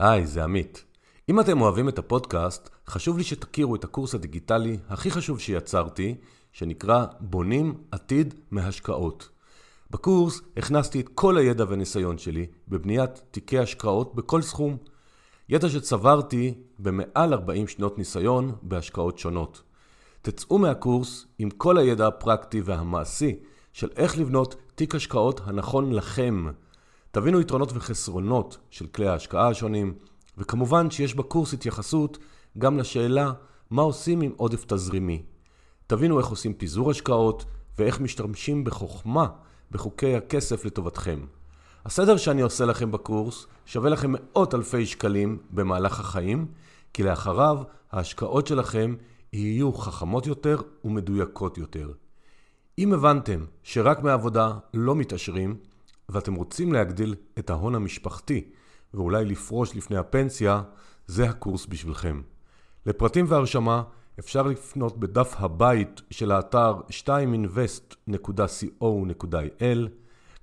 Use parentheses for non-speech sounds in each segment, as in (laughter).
היי, זה עמית. אם אתם אוהבים את הפודקאסט, חשוב לי שתכירו את הקורס הדיגיטלי הכי חשוב שיצרתי, שנקרא בונים עתיד מהשקעות. בקורס הכנסתי את כל הידע והניסיון שלי בבניית תיקי השקעות בכל סכום. ידע שצברתי במעל 40 שנות ניסיון בהשקעות שונות. תצאו מהקורס עם כל הידע הפרקטי והמעשי של איך לבנות תיק השקעות הנכון לכם. תבינו יתרונות וחסרונות של כלי ההשקעה השונים, וכמובן שיש בקורס התייחסות גם לשאלה מה עושים עם עודף תזרימי. תבינו איך עושים פיזור השקעות ואיך משתמשים בחוכמה בחוקי הכסף לטובתכם. הסדר שאני עושה לכם בקורס שווה לכם מאות אלפי שקלים במהלך החיים, כי לאחריו ההשקעות שלכם יהיו חכמות יותר ומדויקות יותר. אם הבנתם שרק מעבודה לא מתעשרים, ואתם רוצים להגדיל את ההון המשפחתי ואולי לפרוש לפני הפנסיה, זה הקורס בשבילכם. לפרטים והרשמה אפשר לפנות בדף הבית של האתר 2invest.co.il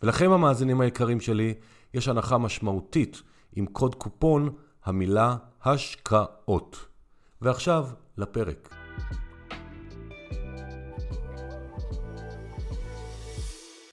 ולכם המאזינים היקרים שלי, יש הנחה משמעותית עם קוד קופון המילה השקעות. ועכשיו לפרק.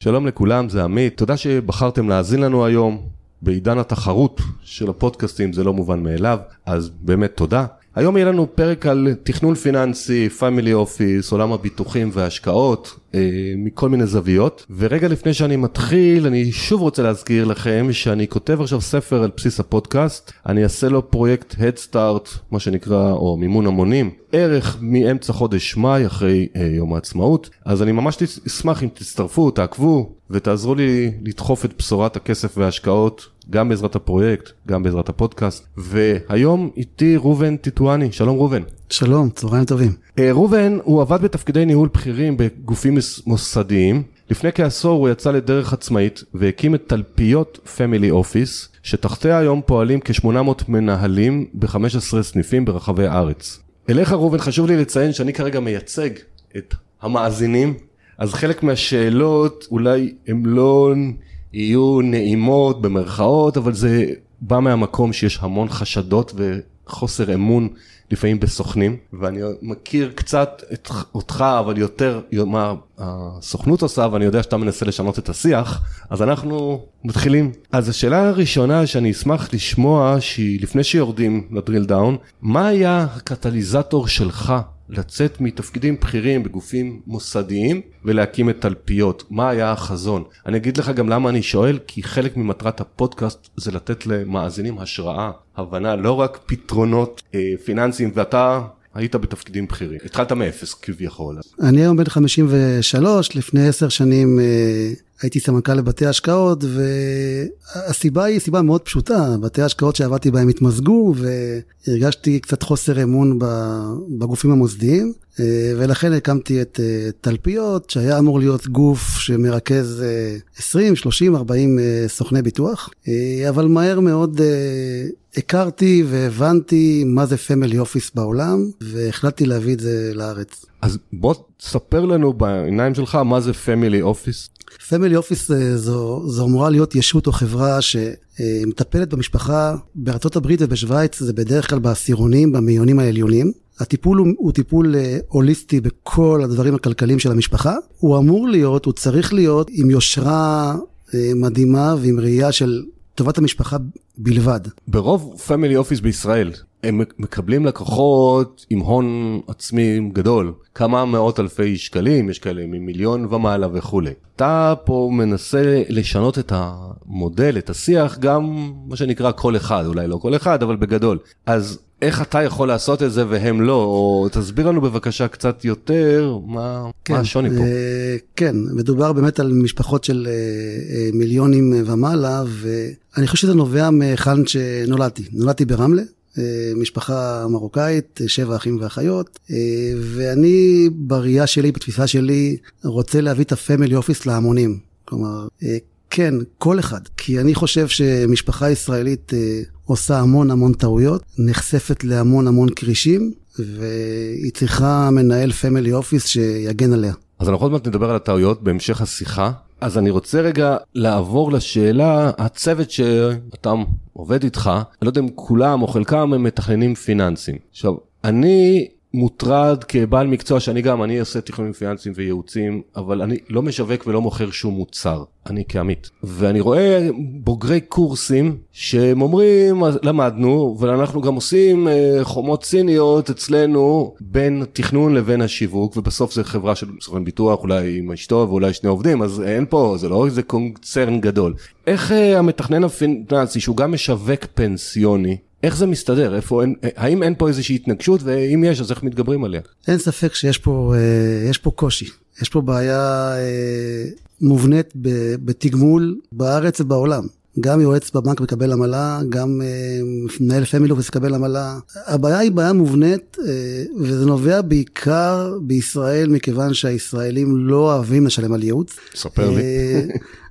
שלום לכולם, זה עמית, תודה שבחרתם להאזין לנו היום. בעידן התחרות של הפודקאסטים זה לא מובן מאליו, אז באמת תודה. היום יהיה לנו פרק על תכנון פיננסי, family office, עולם הביטוחים וההשקעות, אה, מכל מיני זוויות. ורגע לפני שאני מתחיל, אני שוב רוצה להזכיר לכם שאני כותב עכשיו ספר על בסיס הפודקאסט, אני אעשה לו פרויקט Head Start, מה שנקרא, או מימון המונים, הרץ מאמצע חודש מאי, אחרי אה, יום העצמאות. אז אני ממש אשמח אם תצטרפו, תעקבו, ותעזרו לי לדחוף את בשורת הכסף וההשקעות גם בעזרת הפרויקט, גם בעזרת הפודקאסט. והיום איתי ראובן טיטואני, שלום ראובן. שלום, צהריים טובים. אה, ראובן, הוא עבד בתפקידי ניהול בכירים בגופים מוסדיים. לפני כעשור הוא יצא לדרך עצמאית והקים את תלפיות פמילי אופיס, שתחתיה היום פועלים כ-800 מנהלים ב-15 סניפים ברחבי הארץ. אליך ראובן חשוב לי לציין שאני כרגע מייצג את המאזינים, אז חלק מהשאלות אולי הם לא יהיו נעימות במרכאות, אבל זה בא מהמקום שיש המון חשדות וחוסר אמון לפעמים בסוכנים, ואני מכיר קצת את, אותך, אבל יותר מה הסוכנות עושה, ואני יודע שאתה מנסה לשנות את השיח, אז אנחנו מתחילים. אז השאלה הראשונה שאני אשמח לשמוע, שהיא לפני שיורדים לדריל דאון, מה היה הקטליזטור שלך לצאת מתפקידים בכירים בגופים מוסדיים ולהקים את תלפיות. מה היה החזון? אני אגיד לך גם למה אני שואל, כי חלק ממטרת הפודקאסט זה לתת למאזינים השראה, הבנה, לא רק פתרונות אה, פיננסיים, ואתה היית בתפקידים בכירים. התחלת מאפס כביכול. אני היום בן 53, לפני עשר שנים אה, הייתי סמנכ"ל לבתי השקעות, והסיבה היא סיבה מאוד פשוטה, בתי השקעות שעבדתי בהם התמזגו, והרגשתי קצת חוסר אמון בגופים המוסדיים, אה, ולכן הקמתי את אה, תלפיות, שהיה אמור להיות גוף שמרכז 20, 30, 40 סוכני ביטוח, אבל מהר מאוד הכרתי והבנתי מה זה family office בעולם, והחלטתי להביא את זה לארץ. אז בוא תספר לנו בעיניים שלך מה זה family office. family office זו, זו אמורה להיות ישות או חברה שמטפלת במשפחה בארצות הברית ובשוויץ, זה בדרך כלל בעשירונים, במאיונים העליונים. הטיפול הוא, הוא טיפול אה, הוליסטי בכל הדברים הכלכליים של המשפחה. הוא אמור להיות, הוא צריך להיות עם יושרה אה, מדהימה ועם ראייה של טובת המשפחה בלבד. ברוב פמילי אופיס בישראל הם מקבלים לקוחות עם הון עצמי גדול, כמה מאות אלפי שקלים, יש כאלה ממיליון ומעלה וכולי. אתה פה מנסה לשנות את המודל, את השיח, גם מה שנקרא כל אחד, אולי לא כל אחד, אבל בגדול. אז איך אתה יכול לעשות את זה והם לא, או תסביר לנו בבקשה קצת יותר מה, כן, מה השוני פה. אה, כן, מדובר באמת על משפחות של אה, אה, מיליונים ומעלה, ואני חושב שזה נובע מהיכן שנולדתי. נולדתי ברמלה, משפחה מרוקאית, שבע אחים ואחיות, ואני בראייה שלי, בתפיסה שלי, רוצה להביא את הפמילי אופיס להמונים. כלומר, כן, כל אחד. כי אני חושב שמשפחה ישראלית עושה המון המון טעויות, נחשפת להמון המון כרישים, והיא צריכה מנהל family office שיגן עליה. אז אנחנו עוד מעט נדבר על הטעויות בהמשך השיחה. אז אני רוצה רגע לעבור לשאלה, הצוות שאתה עובד איתך, אני לא יודע אם כולם או חלקם הם מתכננים פיננסים. עכשיו, אני מוטרד כבעל מקצוע שאני גם, אני עושה תכנונים פיננסיים וייעוצים, אבל אני לא משווק ולא מוכר שום מוצר, אני כעמית. ואני רואה בוגרי קורסים שהם אומרים, למדנו, ואנחנו גם עושים אה, חומות סיניות אצלנו בין תכנון לבין השיווק, ובסוף זה חברה של סוכן ביטוח, אולי עם אשתו ואולי שני עובדים, אז אין פה, זה לא איזה קונצרן גדול. איך אה, המתכנן הפיננסי, שהוא גם משווק פנסיוני, איך זה מסתדר? איפה אין, האם אין פה איזושהי התנגשות, ואם יש, אז איך מתגברים עליה? אין ספק שיש פה, אה, יש פה קושי. יש פה בעיה אה, מובנית בתגמול בארץ ובעולם. גם יועץ בבנק מקבל עמלה, גם אה, מנהל פמילי מקבל עמלה. הבעיה היא בעיה מובנית, וזה נובע בעיקר בישראל, מכיוון שהישראלים לא אוהבים לשלם על ייעוץ. ספר לי.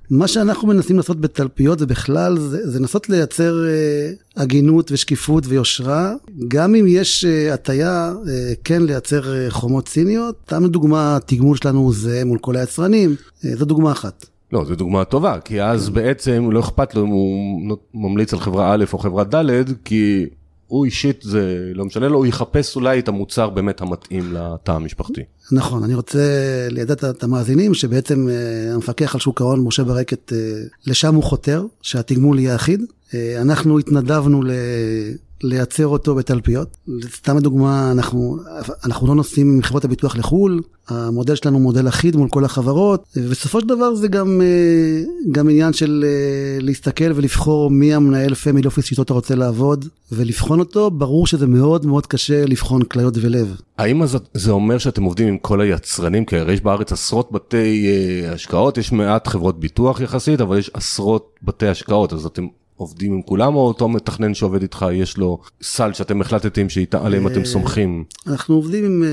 מה שאנחנו מנסים לעשות בתלפיות ובכלל זה, זה לנסות לייצר אה, הגינות ושקיפות ויושרה, גם אם יש אה, הטיה אה, כן לייצר אה, חומות ציניות, סתם לדוגמה התגמול שלנו זה מול כל היצרנים, אה, זו דוגמה אחת. לא, זו דוגמה טובה, כי אז בעצם לא אכפת לו אם הוא ממליץ על חברה א' או חברה ד', כי הוא אישית זה לא משנה לו, הוא יחפש אולי את המוצר באמת המתאים לתא המשפחתי. נכון, אני רוצה לידע את המאזינים שבעצם אה, המפקח על שוק ההון, משה ברקת, אה, לשם הוא חותר, שהתגמול יהיה אחיד. אה, אנחנו התנדבנו לייצר אותו בתלפיות. סתם לדוגמה, אנחנו, אנחנו לא נוסעים עם חברות הביטוח לחו"ל, המודל שלנו הוא מודל אחיד מול כל החברות, ובסופו של דבר זה גם, אה, גם עניין של אה, להסתכל ולבחור מי המנהל family office שאיתו אתה רוצה לעבוד, ולבחון אותו, ברור שזה מאוד מאוד קשה לבחון כליות ולב. האם זה אומר שאתם עובדים עם כל היצרנים? כי הרי יש בארץ עשרות בתי אה, השקעות, יש מעט חברות ביטוח יחסית, אבל יש עשרות בתי השקעות, אז אתם עובדים עם כולם, או אותו מתכנן שעובד איתך, יש לו סל שאתם החלטתם שעליהם אתם סומכים? אנחנו עובדים עם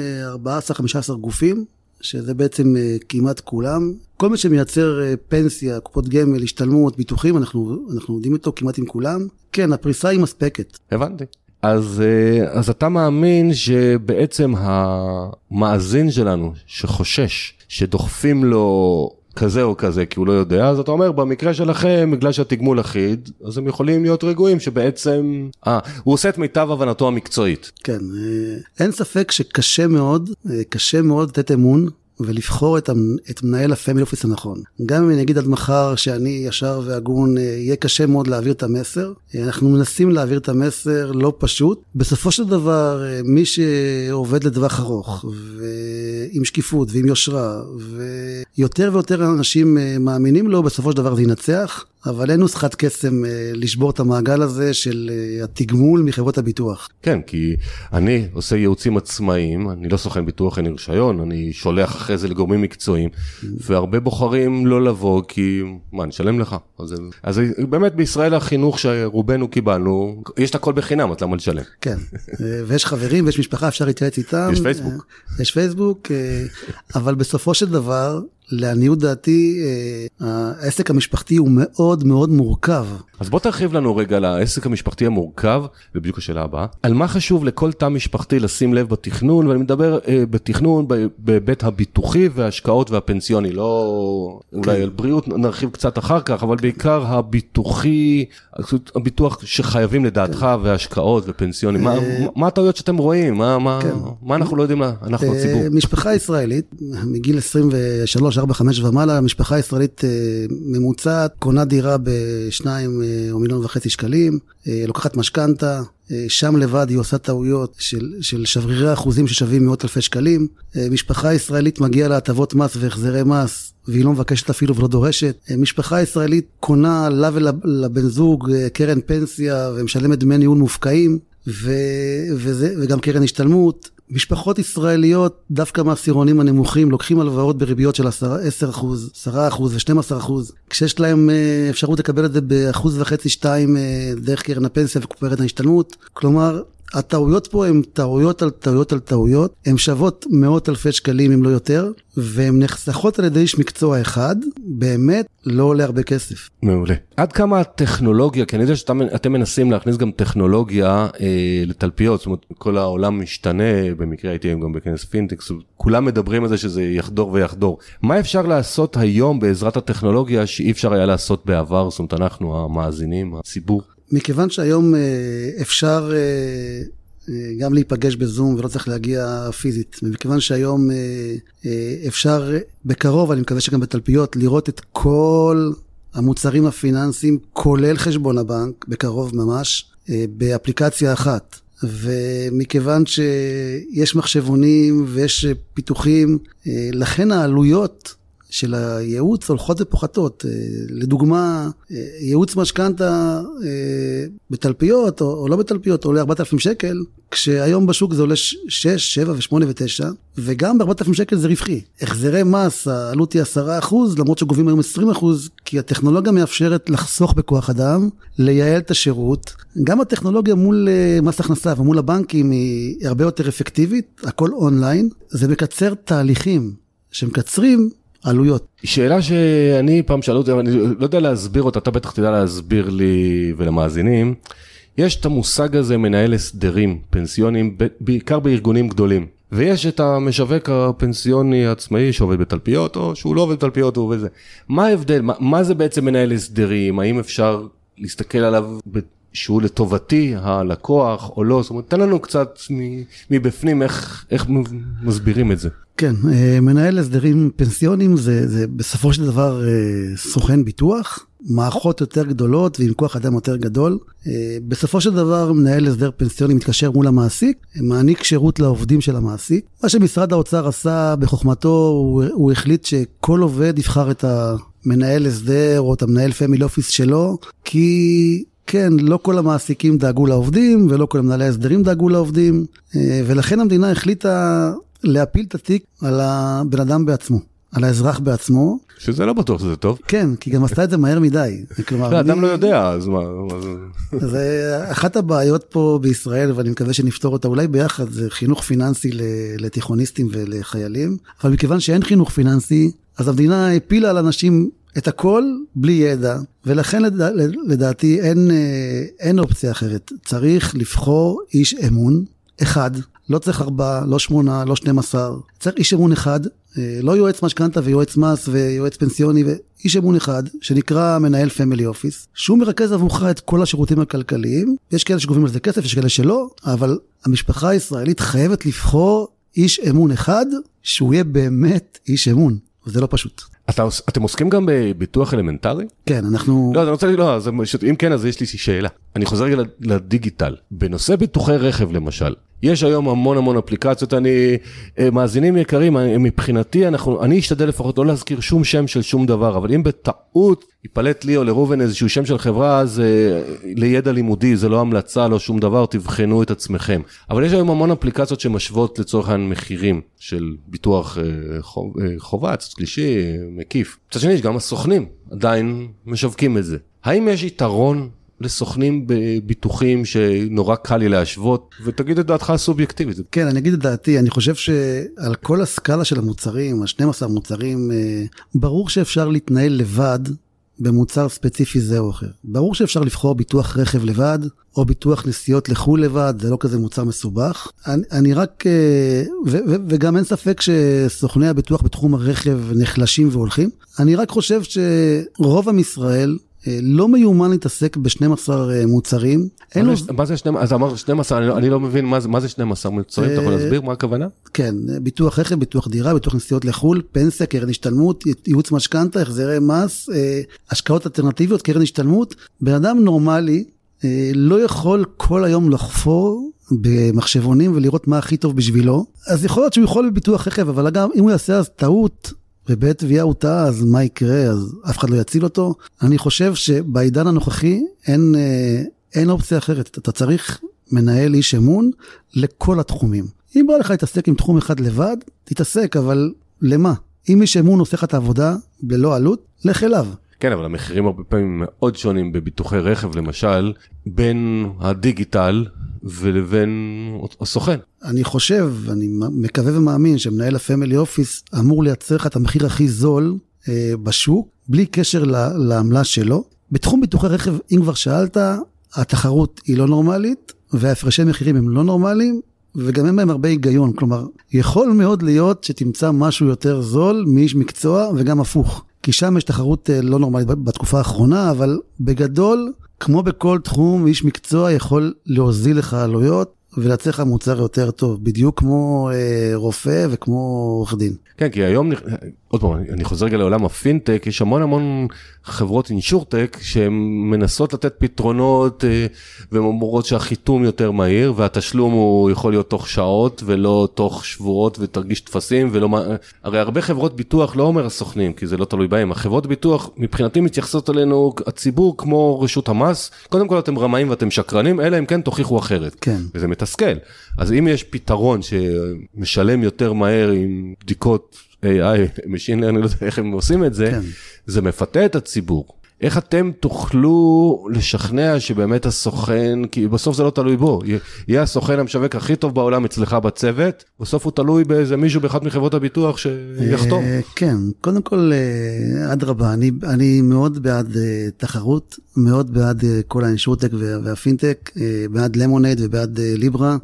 14-15 גופים, שזה בעצם כמעט כולם. כל מי שמייצר פנסיה, קופות גמל, השתלמות, ביטוחים, אנחנו, אנחנו עובדים איתו כמעט עם כולם. כן, הפריסה היא מספקת. הבנתי. אז, אז אתה מאמין שבעצם המאזין שלנו, שחושש, שדוחפים לו כזה או כזה כי הוא לא יודע, אז אתה אומר במקרה שלכם, בגלל שהתגמול אחיד, אז הם יכולים להיות רגועים שבעצם, אה, הוא עושה את מיטב הבנתו המקצועית. כן, אה, אין ספק שקשה מאוד, אה, קשה מאוד לתת אמון ולבחור את, את מנהל הפמילי אופיס הנכון. גם אם אני אגיד עד מחר שאני ישר והגון, אה, יהיה קשה מאוד להעביר את המסר. אה, אנחנו מנסים להעביר את המסר, לא פשוט. בסופו של דבר, אה, מי שעובד לטווח ארוך, ועם שקיפות ועם יושרה, ויותר ויותר אנשים מאמינים לו, בסופו של דבר זה ינצח. אבל אין נוסחת קסם אה, לשבור את המעגל הזה של אה, התגמול מחברות הביטוח. כן, כי אני עושה ייעוצים עצמאיים, אני לא סוכן ביטוח, אין לי רישיון, אני שולח אחרי זה לגורמים מקצועיים, והרבה בוחרים לא לבוא כי, מה, אני אשלם לך? אז, אז באמת בישראל החינוך שרובנו קיבלנו, יש את הכל בחינם, אז למה לשלם? כן, אה, ויש חברים ויש משפחה, אפשר להתייעץ איתם. יש פייסבוק. יש פייסבוק, אבל בסופו של דבר, לעניות דעתי, אה, העסק המשפחתי הוא מאוד מאוד מורכב. אז בוא תרחיב לנו רגע על העסק המשפחתי המורכב, ובדיוק השאלה הבאה, על מה חשוב לכל תא משפחתי לשים לב בתכנון, ואני מדבר אה, בתכנון בהיבט הביטוחי וההשקעות והפנסיוני, לא כן. אולי על בריאות נרחיב קצת אחר כך, אבל בעיקר הביטוחי, הביטוח שחייבים לדעתך, כן. והשקעות ופנסיוני, מה, אה, מה הטעויות שאתם רואים, מה, מה, כן. מה אנחנו לא יודעים, אנחנו הציבור? משפחה ישראלית, מגיל 23, 4, 5 ומעלה, משפחה ישראלית אה, ממוצעת, קונה דירה בשניים אה, או מיליון וחצי שקלים, אה, לוקחת משכנתה, שם לבד היא עושה טעויות של, של שברירי אחוזים ששווים מאות אלפי שקלים. משפחה ישראלית מגיעה לה הטבות מס והחזרי מס, והיא לא מבקשת אפילו ולא דורשת. משפחה ישראלית קונה לה ולבן זוג קרן פנסיה ומשלמת דמי ניהול מופקעים, ו, וזה, וגם קרן השתלמות. משפחות ישראליות, דווקא מהעשירונים הנמוכים, לוקחים הלוואות בריביות של 10%, 10% ו-12%, כשיש להם אה, אפשרות לקבל את זה באחוז וחצי, שתיים, אה, דרך קרן הפנסיה וקופרת ההשתלמות. כלומר, הטעויות פה הן טעויות על טעויות על טעויות, הן שוות מאות אלפי שקלים אם לא יותר, והן נחסכות על ידי איש מקצוע אחד, באמת לא עולה הרבה כסף. מעולה. עד כמה הטכנולוגיה, כי אני יודע שאתם מנסים להכניס גם טכנולוגיה אה, לתלפיות, זאת אומרת כל העולם משתנה, במקרה הייתי גם בכנס פינטקס, כולם מדברים על זה שזה יחדור ויחדור. מה אפשר לעשות היום בעזרת הטכנולוגיה שאי אפשר היה לעשות בעבר, זאת אומרת אנחנו המאזינים, הציבור? מכיוון שהיום אה, אפשר אה, אה, גם להיפגש בזום ולא צריך להגיע פיזית, ומכיוון שהיום אפשר בקרוב, אני מקווה שגם בתלפיות, לראות את כל המוצרים הפיננסיים, כולל חשבון הבנק, בקרוב ממש, באפליקציה אחת. ומכיוון שיש מחשבונים ויש פיתוחים, לכן העלויות של הייעוץ הולכות ופוחתות. אה, לדוגמה, אה, ייעוץ משכנתה אה, בתלפיות או, לא בתלפיות עולה 4,000 שקל, כשהיום בשוק זה עולה 6, 7 ו-8 ו-9, וגם ב-4,000 שקל זה רווחי. החזרי מס, העלות היא 10 אחוז, למרות שגובים היום 20 אחוז, כי הטכנולוגיה מאפשרת לחסוך בכוח אדם, לייעל את השירות. גם הטכנולוגיה מול מס הכנסה ומול הבנקים היא הרבה יותר אפקטיבית, הכל אונליין. זה מקצר תהליכים שמקצרים עלויות. שאלה שאני פעם שאלו אותי, אני לא יודע להסביר אותה, אתה בטח תדע להסביר לי ולמאזינים. יש את המושג הזה מנהל הסדרים פנסיונים, בעיקר בארגונים גדולים. ויש את המשווק הפנסיוני העצמאי שעובד בתלפיות, או שהוא לא עובד בתלפיות, הוא עובד זה. מה ההבדל? מה, מה זה בעצם מנהל הסדרים? האם אפשר להסתכל עליו שהוא לטובתי הלקוח או לא? זאת אומרת, תן לנו קצת מבפנים איך, איך מסבירים את זה. כן, אה, מנהל הסדרים פנסיונים זה, זה בסופו של דבר אה, סוכן ביטוח, מערכות יותר גדולות ועם כוח אדם יותר גדול. אה, בסופו של דבר מנהל הסדר פנסיוני מתקשר מול המעסיק, מעניק שירות לעובדים של המעסיק. מה שמשרד האוצר עשה בחוכמתו, הוא, הוא החליט שכל עובד יבחר את המנהל הסדר או את המנהל פמילי אופיס שלו, כי כן, לא כל המעסיקים דאגו לעובדים ולא כל המנהלי ההסדרים דאגו לעובדים, ולכן המדינה החליטה להפיל את התיק על הבן אדם בעצמו. על האזרח בעצמו. שזה לא בטוח שזה טוב. כן, כי גם עשתה את זה מהר מדי. כלומר, לא, אדם לא יודע, אז מה... זה אחת הבעיות פה בישראל, ואני מקווה שנפתור אותה אולי ביחד, זה חינוך פיננסי לתיכוניסטים ולחיילים. אבל מכיוון שאין חינוך פיננסי, אז המדינה הפילה על אנשים את הכל בלי ידע, ולכן לדע, לדעתי אין, אה, אין אופציה אחרת. צריך לבחור איש אמון, אחד, לא צריך ארבעה, לא שמונה, לא שנים עשר. צריך איש אמון אחד, אה, לא יועץ משכנתה ויועץ מס ויועץ פנסיוני, ואיש אמון אחד, שנקרא מנהל family office, שהוא מרכז עבורך את כל השירותים הכלכליים. יש כאלה שגובים על זה כסף, יש כאלה שלא, אבל המשפחה הישראלית חייבת לבחור איש אמון אחד, שהוא יהיה באמת איש אמון. וזה לא פשוט. אתם עוסקים גם בביטוח אלמנטרי? כן, אנחנו... לא, אני רוצה, לא, אם כן, אז יש לי שאלה. אני חוזר רגע לדיגיטל. בנושא ביטוחי רכב למשל, יש היום המון המון אפליקציות, אני, אה, מאזינים יקרים, מבחינתי, אנחנו, אני אשתדל לפחות לא להזכיר שום שם של שום דבר, אבל אם בטעות ייפלט לי או לראובן איזשהו שם של חברה, זה לידע לימודי, זה לא המלצה, לא שום דבר, תבחנו את עצמכם. אבל יש היום המון אפליקציות שמשוות לצורך העניין מחירים של ביטוח אה, חוב, אה, חובה, שלישי, מקיף. מצד שני, יש גם הסוכנים עדיין משווקים את זה. האם יש יתרון לסוכנים בביטוחים שנורא קל לי להשוות, ותגיד את דעתך הסובייקטיבית. כן, אני אגיד את דעתי, אני חושב שעל כל הסקאלה של המוצרים, ה-12 מוצרים, אה, ברור שאפשר להתנהל לבד במוצר ספציפי זה או אחר. ברור שאפשר לבחור ביטוח רכב לבד, או ביטוח נסיעות לחו"ל לבד, זה לא כזה מוצר מסובך. אני, אני רק, אה, ו, ו, וגם אין ספק שסוכני הביטוח בתחום הרכב נחלשים והולכים. אני רק חושב שרוב עם ישראל, לא מיומן להתעסק ב-12 אה, מוצרים. מה, זה, לו... מה זה 12? אז אמרת 12, אני לא, אני לא מבין מה זה, מה זה 12 מוצרים, אתה יכול להסביר מה הכוונה? כן, ביטוח רכב, ביטוח דירה, ביטוח נסיעות לחו"ל, פנסיה, קרן השתלמות, ייעוץ משכנתה, החזרי מס, השקעות אלטרנטיביות, קרן השתלמות. בן אדם נורמלי לא יכול כל היום לחפור במחשבונים ולראות מה הכי טוב בשבילו. אז יכול להיות שהוא יכול בביטוח רכב, אבל גם אם הוא יעשה אז טעות, ובעת תביעה הוא טעה, אז מה יקרה? אז אף אחד לא יציל אותו? אני חושב שבעידן הנוכחי אין, אה, אין אופציה אחרת. אתה צריך מנהל איש אמון לכל התחומים. אם בא לך להתעסק עם תחום אחד לבד, תתעסק, אבל למה? אם איש אמון עושה לך את העבודה בלא עלות, לך אליו. כן, אבל המחירים הרבה פעמים מאוד שונים בביטוחי רכב, למשל, בין הדיגיטל ולבין הסוכן. אני חושב, אני מקווה ומאמין שמנהל הפמילי אופיס אמור לייצר לך את המחיר הכי זול אה, בשוק, בלי קשר לעמלה שלו. בתחום ביטוחי רכב, אם כבר שאלת, התחרות היא לא נורמלית, וההפרשי מחירים הם לא נורמליים, וגם אין בהם הרבה היגיון. כלומר, יכול מאוד להיות שתמצא משהו יותר זול מאיש מקצוע, וגם הפוך. כי שם יש תחרות אה, לא נורמלית בתקופה האחרונה, אבל בגדול, כמו בכל תחום, איש מקצוע יכול להוזיל לך עלויות ולייצר לך יותר טוב, בדיוק כמו אה, רופא וכמו עורך דין. כן, כי היום, עוד פעם, אני חוזר רגע לעולם הפינטק, יש המון המון חברות אינשורטק שהן מנסות לתת פתרונות אה, והן אומרות שהחיתום יותר מהיר והתשלום הוא יכול להיות תוך שעות ולא תוך שבועות ותרגיש טפסים ולא, הרי הרבה חברות ביטוח, לא אומר הסוכנים, כי זה לא תלוי בהם, החברות ביטוח מבחינתי מתייחסות אלינו, הציבור כמו רשות המס, קודם כל אתם רמאים ואתם שקרנים, אלא אם כן תוכיחו אחרת. כן. וזה מתסכל. אז אם יש פתרון שמשלם יותר מהר עם בדיקות AI, Machine Learning, לא יודע איך הם עושים את זה, כן. זה מפתה את הציבור. איך אתם תוכלו לשכנע שבאמת הסוכן, כי בסוף זה לא תלוי בו, יהיה הסוכן המשווק הכי טוב בעולם אצלך בצוות, בסוף הוא תלוי באיזה מישהו באחת מחברות הביטוח שיחתום. אה, כן, קודם כל, אה, אדרבה, אני, אני מאוד בעד אה, תחרות, מאוד בעד כל האינשורטק והפינטק, בעד Lemonade ובעד ליברה.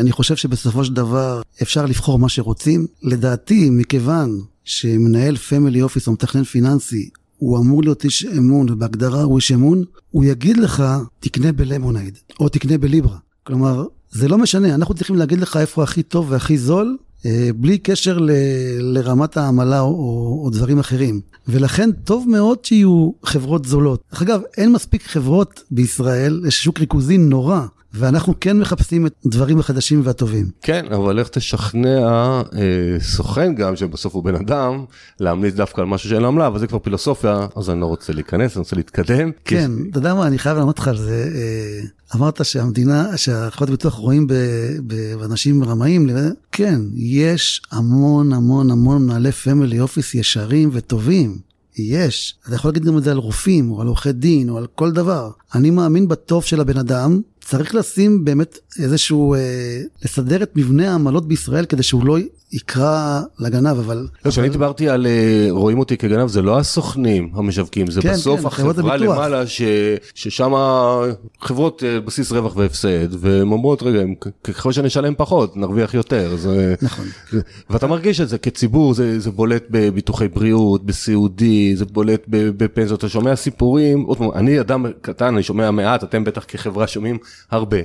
אני חושב שבסופו של דבר אפשר לבחור מה שרוצים. לדעתי, מכיוון שמנהל family office או מתכנן פיננסי הוא אמור להיות איש אמון, ובהגדרה הוא איש אמון, הוא יגיד לך, תקנה ב Lemonade, או תקנה בליברה. כלומר, זה לא משנה, אנחנו צריכים להגיד לך איפה הכי טוב והכי זול, אה, בלי קשר ל, לרמת העמלה או, או, או דברים אחרים. ולכן טוב מאוד שיהיו חברות זולות. אגב, אין מספיק חברות בישראל, יש שוק ריכוזי נורא. ואנחנו כן מחפשים את הדברים החדשים והטובים. כן, אבל איך תשכנע אה, סוכן גם, שבסוף הוא בן אדם, להמליץ דווקא על משהו שאין לו עמלה, אבל זה כבר פילוסופיה, אז אני לא רוצה להיכנס, אני רוצה להתקדם. כן, כי... אתה יודע מה, אני חייב לענות לך על זה. אה, אמרת שהמדינה, שהחברת הביטוח רואים באנשים רמאים, כן, יש המון המון המון מנהלי פמילי אופיס ישרים וטובים. יש. אתה יכול להגיד גם את זה על רופאים, או על עורכי דין, או על כל דבר. אני מאמין בטוב של הבן אדם, צריך לשים באמת איזשהו, אה, לסדר את מבנה העמלות בישראל כדי שהוא לא יקרא לגנב, אבל... לא, כשאני אבל... דיברתי על אה, רואים אותי כגנב, זה לא הסוכנים המשווקים, זה כן, בסוף כן, החברה למעלה, ש... ששם חברות אה, בסיס רווח והפסד, והן אומרות, רגע, ככל שנשלם פחות, נרוויח יותר. זה... נכון. ואתה מרגיש את זה כציבור, זה, זה בולט בביטוחי בריאות, בסיעודי, זה בולט בפנסיות, אתה שומע סיפורים, עוד פעם, אני אדם קטן, אני שומע מעט, אתם בטח כחברה שומעים הרבה.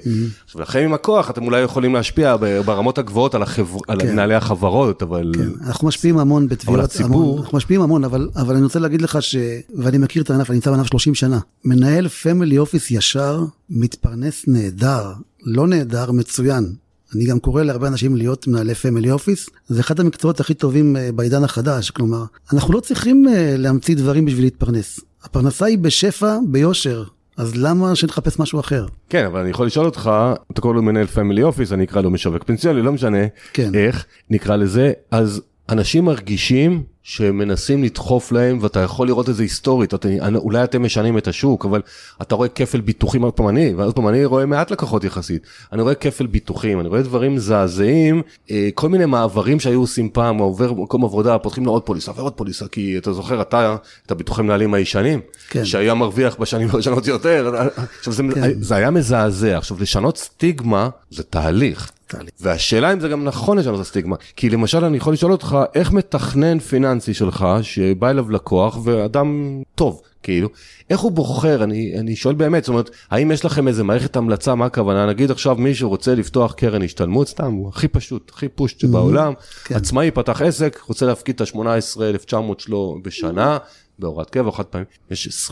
עכשיו, לכם עם הכוח, אתם אולי יכולים להשפיע ברמות הגבוהות על, החבר... כן. על מנהלי החברה. חברות, אבל... כן, אנחנו משפיעים המון בתביעות, הציבור... אנחנו משפיעים המון, אבל, אבל אני רוצה להגיד לך ש... ואני מכיר את הענף, אני נמצא בענף 30 שנה. מנהל family office ישר, מתפרנס נהדר, לא נהדר, מצוין. אני גם קורא להרבה אנשים להיות מנהלי family office, זה אחד המקצועות הכי טובים אה, בעידן החדש, כלומר, אנחנו לא צריכים אה, להמציא דברים בשביל להתפרנס. הפרנסה היא בשפע, ביושר. אז למה שנחפש משהו אחר? כן, אבל אני יכול לשאול אותך, אתה קורא לו מנהל פמילי אופיס, אני אקרא לו משווק פנסיוני, לא משנה כן. איך, נקרא לזה, אז אנשים מרגישים שמנסים לדחוף להם ואתה יכול לראות את זה היסטורית, אתה, אולי אתם משנים את השוק, אבל אתה רואה כפל ביטוחים, עוד פעם אני, ועוד פעם אני רואה מעט לקוחות יחסית, אני רואה כפל ביטוחים, אני רואה דברים מזעזעים, אה, כל מיני מעברים שהיו עושים פעם, עובר במקום עבודה, פותחים לו עוד פוליסה ועוד פוליסה, כי אתה זוכר, אתה, את הביטוחי מנהלים הישנים, כן. שהיה מרוויח בשנים הראשונות יותר, (laughs) עכשיו זה, כן. זה היה מזעזע, עכשיו לשנות סטיגמה זה תהליך. והשאלה אם זה גם נכון לשנות את הסטיגמה, כי למשל אני יכול לשאול אותך, איך מתכנן פיננסי שלך, שבא אליו לקוח ואדם טוב, כאילו, איך הוא בוחר, אני, אני שואל באמת, זאת אומרת, האם יש לכם איזה מערכת המלצה, מה הכוונה, נגיד עכשיו מישהו רוצה לפתוח קרן השתלמות, סתם, הוא הכי פשוט, הכי פושט שבעולם, כן. עצמאי פתח עסק, רוצה להפקיד את ה-18,900 שלו בשנה, בהוראת קבע, חד פעמים, יש 20-30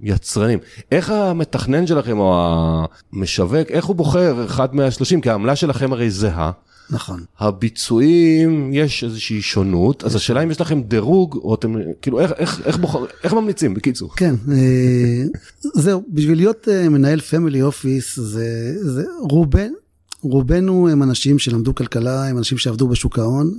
יצרנים. איך המתכנן שלכם או המשווק, איך הוא בוחר אחד מהשלושים? כי העמלה שלכם הרי זהה. נכון. הביצועים, יש איזושהי שונות, אז השאלה אם יש לכם דירוג, או אתם, כאילו, איך, איך, איך, בוחר, איך ממליצים, בקיצור? כן, אה, (laughs) זהו, בשביל להיות אה, מנהל פמילי אופיס, זה, זה רובן, רובנו הם אנשים שלמדו כלכלה, הם אנשים שעבדו בשוק ההון,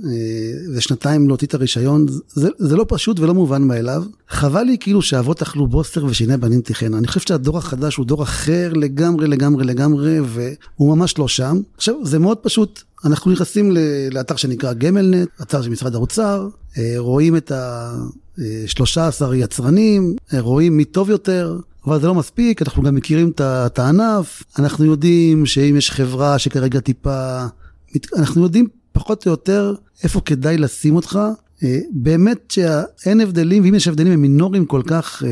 ושנתיים להוציא את הרישיון, זה, זה לא פשוט ולא מובן מאליו. חבל לי כאילו שאבות אכלו בוסטר ושיני בנים תיכנה. אני חושב שהדור החדש הוא דור אחר לגמרי, לגמרי, לגמרי, והוא ממש לא שם. עכשיו, זה מאוד פשוט. אנחנו נכנסים לאתר שנקרא גמלנט, אתר של משרד האוצר, רואים את ה-13 יצרנים, רואים מי טוב יותר, אבל זה לא מספיק, אנחנו גם מכירים את הענף, אנחנו יודעים שאם יש חברה שכרגע טיפה, אנחנו יודעים פחות או יותר איפה כדאי לשים אותך. באמת שאין הבדלים, ואם יש הבדלים הם מינוריים כל כך,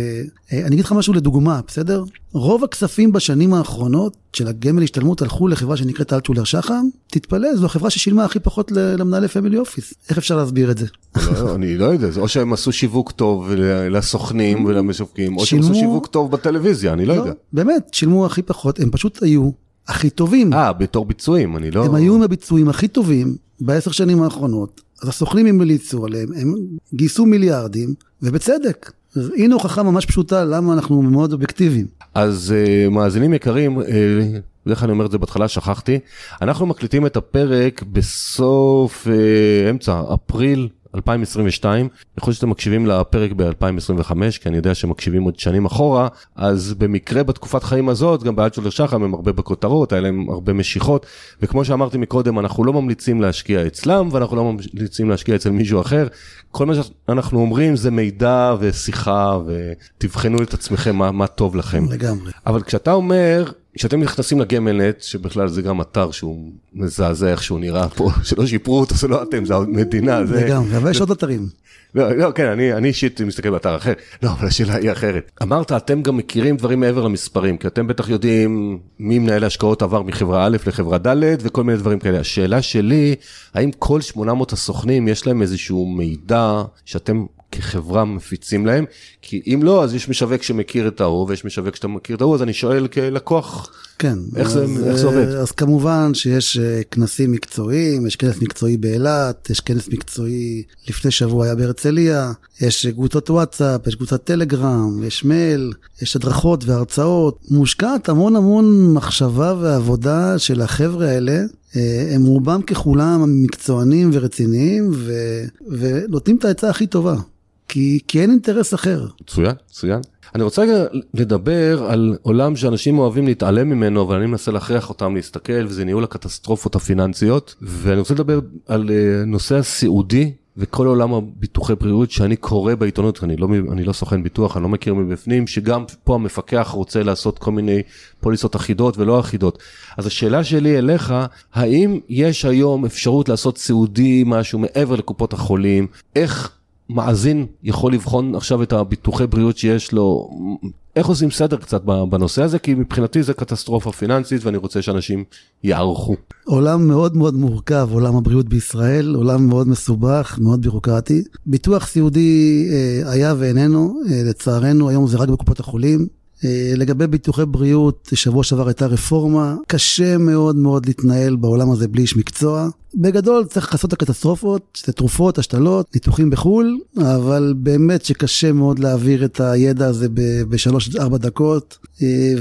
אני אגיד לך משהו לדוגמה, בסדר? רוב הכספים בשנים האחרונות של הגמל השתלמות הלכו לחברה שנקראת אלטשולר שחם, תתפלא, זו החברה ששילמה הכי פחות למנהלי פמילי אופיס. איך אפשר להסביר את זה? לא, אני לא יודע, או שהם עשו שיווק טוב לסוכנים ולמשווקים, או שהם עשו שיווק טוב בטלוויזיה, אני לא יודע. באמת, שילמו הכי פחות, הם פשוט היו הכי טובים. אה, בתור ביצועים, אני לא... הם היו עם הביצועים הכי טובים בעשר שנים האחרונות. אז הסוכנים המליצו עליהם, הם גייסו מיליארדים, ובצדק. הנה הוכחה ממש פשוטה למה אנחנו מאוד אובייקטיביים. אז uh, מאזינים יקרים, uh, בדרך כלל אני אומר את זה בהתחלה, שכחתי. אנחנו מקליטים את הפרק בסוף, uh, אמצע, אפריל 2022, יכול להיות שאתם מקשיבים לפרק ב-2025, כי אני יודע שמקשיבים עוד שנים אחורה, אז במקרה בתקופת חיים הזאת, גם של שחם הם הרבה בכותרות, היה להם הרבה משיכות, וכמו שאמרתי מקודם, אנחנו לא ממליצים להשקיע אצלם, ואנחנו לא ממליצים להשקיע אצל מישהו אחר. כל מה שאנחנו אומרים זה מידע ושיחה, ותבחנו את עצמכם מה, מה טוב לכם. לגמרי. אבל כשאתה אומר, כשאתם נכנסים לגמלנט, שבכלל זה גם אתר שהוא מזעזע איך שהוא נראה פה, (laughs) שלא שיפרו אותו, זה לא אתם, זה המדינה. זה... לגמרי, אבל יש עוד אתרים. לא, לא, כן, אני, אני אישית מסתכל באתר אחר. לא, אבל השאלה היא אחרת. אמרת, אתם גם מכירים דברים מעבר למספרים, כי אתם בטח יודעים מי מנהל ההשקעות עבר מחברה א' לחברה ד' וכל מיני דברים כאלה. השאלה שלי, האם כל 800 הסוכנים יש להם איזשהו מידע שאתם כחברה מפיצים להם, כי אם לא, אז יש משווק שמכיר את ההוא, ויש משווק שאתה מכיר את ההוא, אז אני שואל כלקוח, כן, איך, זה, אז, איך זה עובד? אז כמובן שיש כנסים מקצועיים, יש כנס מקצועי באילת, יש כנס מקצועי לפני שבוע היה בהרצליה, יש קבוצות וואטסאפ, יש קבוצת טלגרם, יש מייל, יש הדרכות והרצאות. מושקעת המון המון מחשבה ועבודה של החבר'ה האלה. הם רובם ככולם מקצוענים ורציניים ו... ונותנים את העצה הכי טובה. כי, כי אין אינטרס אחר. מצוין, מצוין. אני רוצה רגע לדבר על עולם שאנשים אוהבים להתעלם ממנו, אבל אני מנסה להכריח אותם להסתכל, וזה ניהול הקטסטרופות הפיננסיות. ואני רוצה לדבר על נושא הסיעודי וכל עולם הביטוחי בריאות שאני קורא בעיתונות, אני לא, אני לא סוכן ביטוח, אני לא מכיר מבפנים, שגם פה המפקח רוצה לעשות כל מיני פוליסות אחידות ולא אחידות. אז השאלה שלי אליך, האם יש היום אפשרות לעשות סיעודי משהו מעבר לקופות החולים? איך מאזין יכול לבחון עכשיו את הביטוחי בריאות שיש לו, איך עושים סדר קצת בנושא הזה? כי מבחינתי זה קטסטרופה פיננסית ואני רוצה שאנשים יערכו. עולם מאוד מאוד מורכב, עולם הבריאות בישראל, עולם מאוד מסובך, מאוד בירוקרטי. ביטוח סיעודי אה, היה ואיננו, אה, לצערנו היום זה רק בקופות החולים. לגבי ביטוחי בריאות, שבוע שעבר הייתה רפורמה, קשה מאוד מאוד להתנהל בעולם הזה בלי איש מקצוע. בגדול צריך לעשות את הקטסטרופות, שזה תרופות, השתלות, ניתוחים בחו"ל, אבל באמת שקשה מאוד להעביר את הידע הזה בשלוש-ארבע דקות,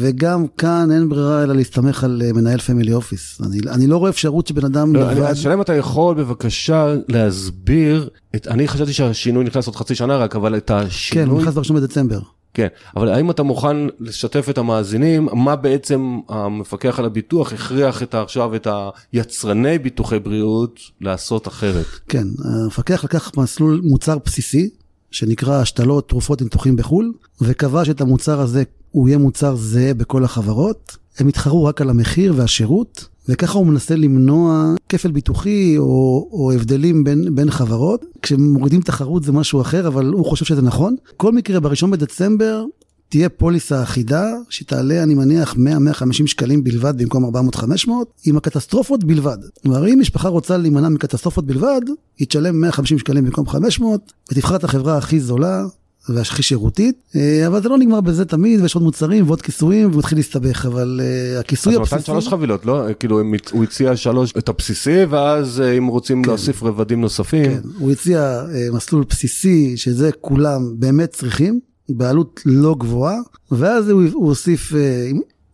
וגם כאן אין ברירה אלא להסתמך על מנהל פמילי אופיס. אני, אני לא רואה אפשרות שבן אדם לא, לבד... השאלה אם אתה יכול בבקשה להסביר, את, אני חשבתי שהשינוי נכנס עוד חצי שנה רק, אבל את השינוי... כן, הוא נכנס בראשון בדצמבר. כן, אבל האם אתה מוכן לשתף את המאזינים, מה בעצם המפקח על הביטוח הכריח את עכשיו את היצרני ביטוחי בריאות לעשות אחרת? כן, המפקח לקח מסלול מוצר בסיסי, שנקרא השתלות, תרופות, ניתוחים בחו"ל, וקבע שאת המוצר הזה הוא יהיה מוצר זהה בכל החברות. הם התחרו רק על המחיר והשירות, וככה הוא מנסה למנוע כפל ביטוחי או, או הבדלים בין, בין חברות. כשמורידים תחרות זה משהו אחר, אבל הוא חושב שזה נכון. כל מקרה, בראשון בדצמבר תהיה פוליסה אחידה, שתעלה, אני מניח, 100-150 שקלים בלבד במקום 400-500, עם הקטסטרופות בלבד. כלומר, אם משפחה רוצה להימנע מקטסטרופות בלבד, היא תשלם 150 שקלים במקום 500, ותבחר את החברה הכי זולה, והכי שירותית, אבל זה לא נגמר בזה תמיד, ויש עוד מוצרים ועוד כיסויים, ומתחיל להסתבך, אבל הכיסוי הבסיסי... אז הוא נתן שלוש חבילות, לא? כאילו הוא הציע שלוש, את הבסיסי, ואז אם רוצים כן. להוסיף רבדים נוספים... כן, הוא הציע מסלול בסיסי, שזה כולם באמת צריכים, בעלות לא גבוהה, ואז הוא, הוא הוסיף...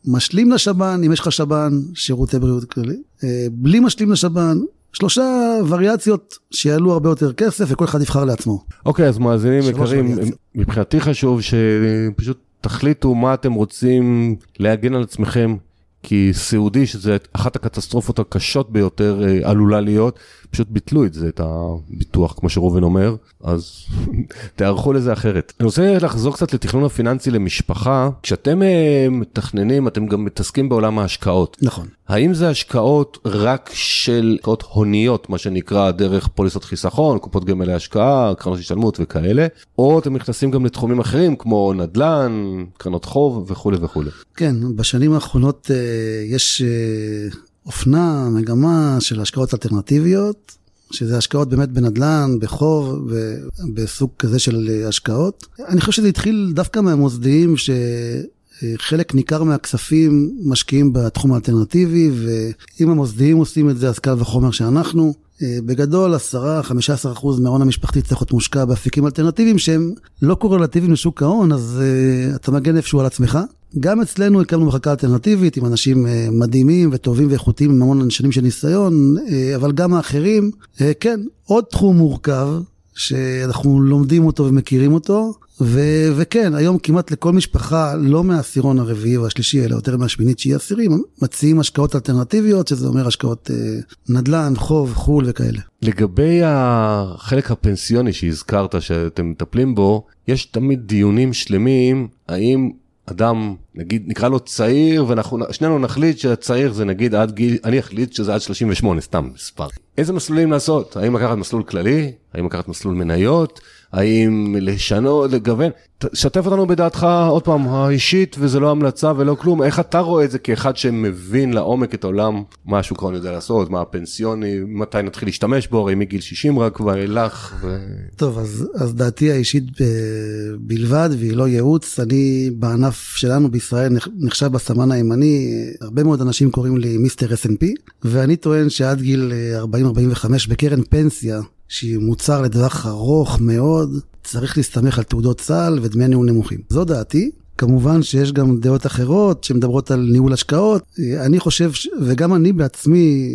משלים לשב"ן, אם יש לך שב"ן, שירותי בריאות כללי. אה, בלי משלים לשב"ן, שלושה וריאציות שיעלו הרבה יותר כסף וכל אחד יבחר לעצמו. אוקיי, אז מאזינים יקרים, מבחינתי חשוב שפשוט תחליטו מה אתם רוצים להגן על עצמכם, כי סיעודי, שזה אחת הקטסטרופות הקשות ביותר אה, עלולה להיות, פשוט ביטלו את זה, את הביטוח, כמו שראובן אומר, אז (laughs) תערכו לזה אחרת. אני רוצה לחזור קצת לתכנון הפיננסי למשפחה. כשאתם אה, מתכננים, אתם גם מתעסקים בעולם ההשקעות. נכון. האם זה השקעות רק של השקעות הוניות, מה שנקרא, דרך פוליסות חיסכון, קופות גמל להשקעה, קרנות השתלמות וכאלה, או אתם נכנסים גם לתחומים אחרים כמו נדל"ן, קרנות חוב וכולי וכולי? כן, בשנים האחרונות אה, יש... אה, אופנה, מגמה של השקעות אלטרנטיביות, שזה השקעות באמת בנדל"ן, בחוב, בסוג כזה של השקעות. אני חושב שזה התחיל דווקא מהמוסדיים, שחלק ניכר מהכספים משקיעים בתחום האלטרנטיבי, ואם המוסדיים עושים את זה, אז קל וחומר שאנחנו. בגדול 10-15% מההון המשפחתי צריך להיות מושקע באפיקים אלטרנטיביים שהם לא קורלטיביים לשוק ההון, אז uh, אתה מגן איפשהו על עצמך. גם אצלנו הקמנו מחלקה אלטרנטיבית עם אנשים uh, מדהימים וטובים ואיכותיים עם המון שנים של ניסיון, uh, אבל גם האחרים, uh, כן, עוד תחום מורכב שאנחנו לומדים אותו ומכירים אותו, ו- וכן, היום כמעט לכל משפחה, לא מהעשירון הרביעי או השלישי, אלא יותר מהשמינית שהיא עשירים, מציעים השקעות אלטרנטיביות, שזה אומר השקעות אה, נדל"ן, חוב, חו"ל וכאלה. לגבי החלק הפנסיוני שהזכרת שאתם מטפלים בו, יש תמיד דיונים שלמים, האם אדם, נגיד, נקרא לו צעיר, ואנחנו שנינו נחליט שהצעיר זה נגיד עד גיל, אני אחליט שזה עד 38, סתם מספר. איזה מסלולים לעשות? האם לקחת מסלול כללי? האם לקחת מסלול מניות? האם לשנות, לגוון? שתף אותנו בדעתך, עוד פעם, האישית, וזה לא המלצה ולא כלום, איך אתה רואה את זה כאחד שמבין לעומק את העולם, מה השוק ההון יודע לעשות, מה הפנסיוני, מתי נתחיל להשתמש בו, הרי מגיל 60 רק ואילך. ו... טוב, אז, אז דעתי האישית ב, בלבד, והיא לא ייעוץ, אני בענף שלנו בישראל נחשב בסמן הימני, הרבה מאוד אנשים קוראים לי מיסטר S&P, ואני טוען שעד גיל 40-45 בקרן פנסיה, שהיא מוצר לטווח ארוך מאוד, צריך להסתמך על תעודות סל ודמי ניהול נמוכים. זו דעתי. כמובן שיש גם דעות אחרות שמדברות על ניהול השקעות. אני חושב, וגם אני בעצמי,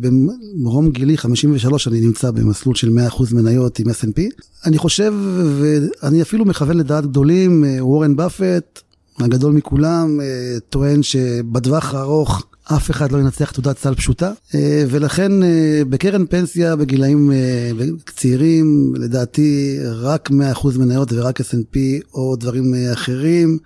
במרום גילי 53, אני נמצא במסלול של 100% מניות עם S&P. אני חושב, ואני אפילו מכוון לדעת גדולים, וורן באפט, הגדול מכולם, טוען שבטווח הארוך אף אחד לא ינצח תעודת סל פשוטה, אה, ולכן אה, בקרן פנסיה בגילאים אה, צעירים, לדעתי רק 100% מניות ורק S&P או דברים אחרים,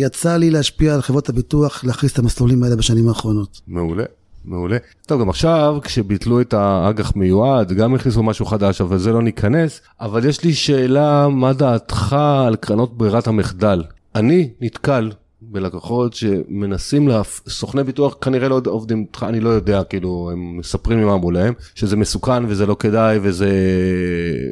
יצא לי להשפיע על חברות הביטוח להכניס את המסלולים האלה בשנים האחרונות. מעולה. מעולה. טוב, גם עכשיו, כשביטלו את האג"ח מיועד, גם הכניסו משהו חדש, אבל זה לא ניכנס. אבל יש לי שאלה, מה דעתך על קרנות ברירת המחדל? אני נתקל בלקוחות שמנסים, להפ... סוכני ביטוח כנראה לא עובדים איתך, אני לא יודע, כאילו, הם מספרים לי מה אמרו להם, שזה מסוכן וזה לא כדאי וזה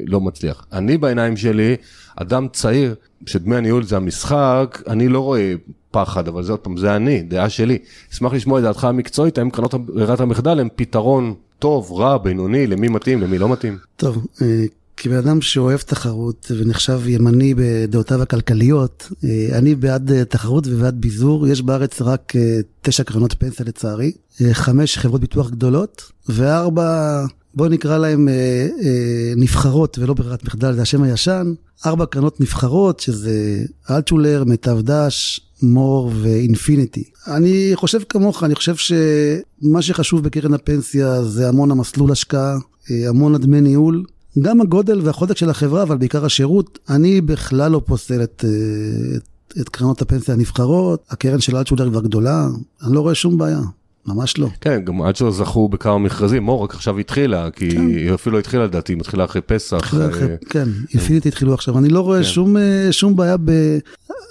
לא מצליח. אני בעיניים שלי, אדם צעיר, שדמי הניהול זה המשחק, אני לא רואה פחד, אבל זה עוד פעם, זה אני, דעה שלי. אשמח לשמוע את דעתך המקצועית, האם קרנות ברירת המחדל הם פתרון טוב, רע, בינוני, למי מתאים, למי לא מתאים? טוב, אה, כבן אדם שאוהב תחרות ונחשב ימני בדעותיו הכלכליות, אה, אני בעד אה, תחרות ובעד ביזור. יש בארץ רק אה, תשע קרנות פנסיה לצערי, חמש חברות ביטוח גדולות, וארבע, בואו נקרא להם נבחרות ולא ברירת מחדל, זה השם הישן. ארבע קרנות נבחרות, שזה אלטשולר, מיטב דש, מור ואינפיניטי. אני חושב כמוך, אני חושב שמה שחשוב בקרן הפנסיה זה המון המסלול השקעה, המון הדמי ניהול. גם הגודל והחוזק של החברה, אבל בעיקר השירות, אני בכלל לא פוסל את, אה, את, את קרנות הפנסיה הנבחרות, הקרן של אלטשולר כבר גדולה, אני לא רואה שום בעיה. ממש לא. כן, גם עד שלא זכו בכמה מכרזים, מור רק עכשיו התחילה, כי כן. היא אפילו לא התחילה לדעתי, היא מתחילה אחרי פסח. אה, אחרי, כן, אינפיניטי התחילו עכשיו, אני לא רואה כן. שום, אה, שום בעיה ב...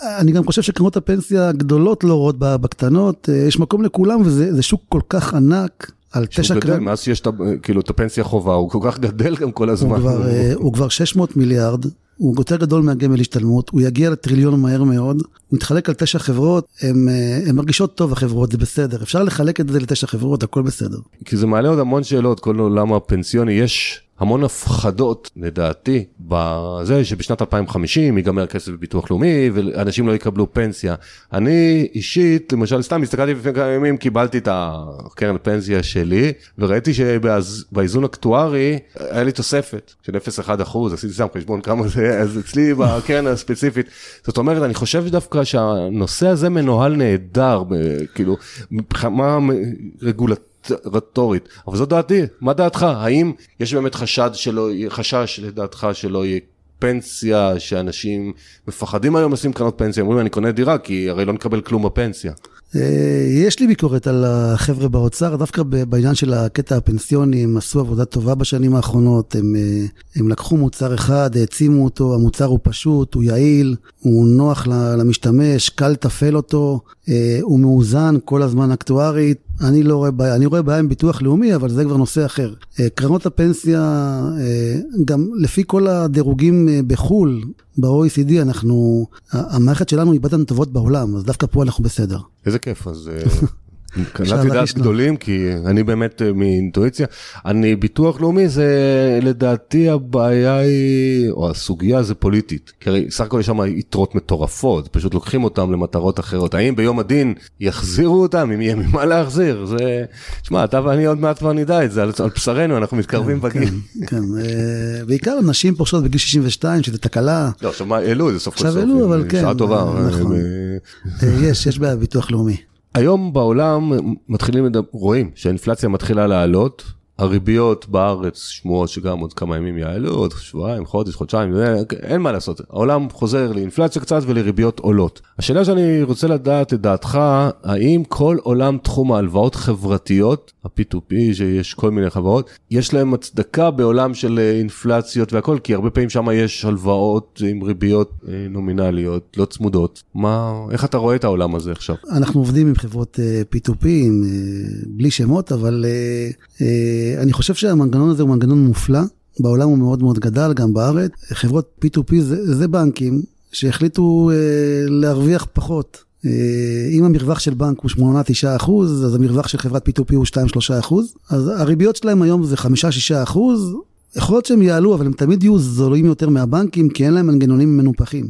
אני גם חושב שקרנות הפנסיה הגדולות לא רואות בקטנות, יש מקום לכולם וזה שוק כל כך ענק. על תשע קרנות. גדל, מאז שיש כאילו את הפנסיה חובה, הוא כל כך גדל גם כל הזמן. הוא כבר, אה, הוא כבר 600 מיליארד, הוא יותר גדול מהגמל השתלמות, הוא יגיע לטריליון מהר מאוד, הוא יתחלק על תשע חברות, הן אה, מרגישות טוב החברות, זה בסדר, אפשר לחלק את זה לתשע חברות, הכל בסדר. כי זה מעלה עוד המון שאלות, כל עולם הפנסיוני, יש המון הפחדות, לדעתי, בזה שבשנת 2050 ייגמר כסף בביטוח לאומי ואנשים לא יקבלו פנסיה. אני אישית, למשל, סתם הסתכלתי לפני כמה ימים, קיבלתי את הקרן הפנסיה שלי, וראיתי שבאיזון אקטוארי היה לי תוספת של 0.1 אחוז, עשיתי סתם חשבון כמה זה, אז אצלי בקרן הספציפית. זאת אומרת, אני חושב דווקא שהנושא הזה מנוהל נהדר, כאילו, מבחינה רגולטורית. רטורית, אבל זו דעתי, מה דעתך? האם יש באמת חשד שלא, חשש לדעתך שלא יהיה פנסיה, שאנשים מפחדים היום לשים קרנות פנסיה, אומרים אני קונה דירה כי הרי לא נקבל כלום בפנסיה. אה, יש לי ביקורת על החבר'ה באוצר, דווקא בעניין של הקטע הפנסיוני, הם עשו עבודה טובה בשנים האחרונות, הם, אה, הם לקחו מוצר אחד, העצימו אותו, המוצר הוא פשוט, הוא יעיל, הוא נוח למשתמש, קל לתפעל אותו, אה, הוא מאוזן כל הזמן אקטוארית, אני לא רואה בעיה, אני רואה בעיה עם ביטוח לאומי, אבל זה כבר נושא אחר. קרנות הפנסיה, גם לפי כל הדירוגים בחו"ל, ב-OECD, אנחנו, המערכת שלנו היא בת הטובות בעולם, אז דווקא פה אנחנו בסדר. איזה כיף, אז (laughs) אה, קלטתי דעת גדולים, כי אני באמת אה, מאינטואיציה. אני, ביטוח לאומי זה לדעתי הבעיה היא, או הסוגיה זה פוליטית. כי הרי סך הכל יש שם יתרות מטורפות, פשוט לוקחים אותם למטרות אחרות. האם ביום הדין יחזירו אותם, אם יהיה ממה להחזיר? זה, תשמע, אתה ואני עוד מעט כבר נדע את זה, על, על בשרנו, אנחנו מתקרבים כן, בגיל. כן, כן. אה, בעיקר נשים פורשות בגיל 62, שזה תקלה. לא, עכשיו מה, העלו את זה סוף כל סוף. עכשיו העלו, אבל כן. שעה טובה. נכון. יש, יש בעיה בביטוח לאומי. היום בעולם מתחילים, רואים שהאינפלציה מתחילה לעלות, הריביות בארץ שמועות שגם עוד כמה ימים יעלו, עוד שבועיים, חודש, חודשיים, אין מה לעשות. העולם חוזר לאינפלציה קצת ולריביות עולות. השאלה שאני רוצה לדעת את דעתך, האם כל עולם תחום ההלוואות חברתיות, ה-P2P, שיש כל מיני חברות, יש להם הצדקה בעולם של אה, אינפלציות והכל, כי הרבה פעמים שם יש הלוואות עם ריביות אה, נומינליות, לא צמודות. מה, איך אתה רואה את העולם הזה עכשיו? אנחנו עובדים עם חברות אה, P2P, בלי שמות, אבל... אני חושב שהמנגנון הזה הוא מנגנון מופלא, בעולם הוא מאוד מאוד גדל, גם בארץ. חברות P2P זה, זה בנקים שהחליטו אה, להרוויח פחות. אה, אם המרווח של בנק הוא 8-9 אחוז, אז המרווח של חברת P2P הוא 2-3 אחוז. אז הריביות שלהם היום זה 5-6 אחוז. יכול להיות שהם יעלו, אבל הם תמיד יהיו זולים יותר מהבנקים, כי אין להם מנגנונים מנופחים.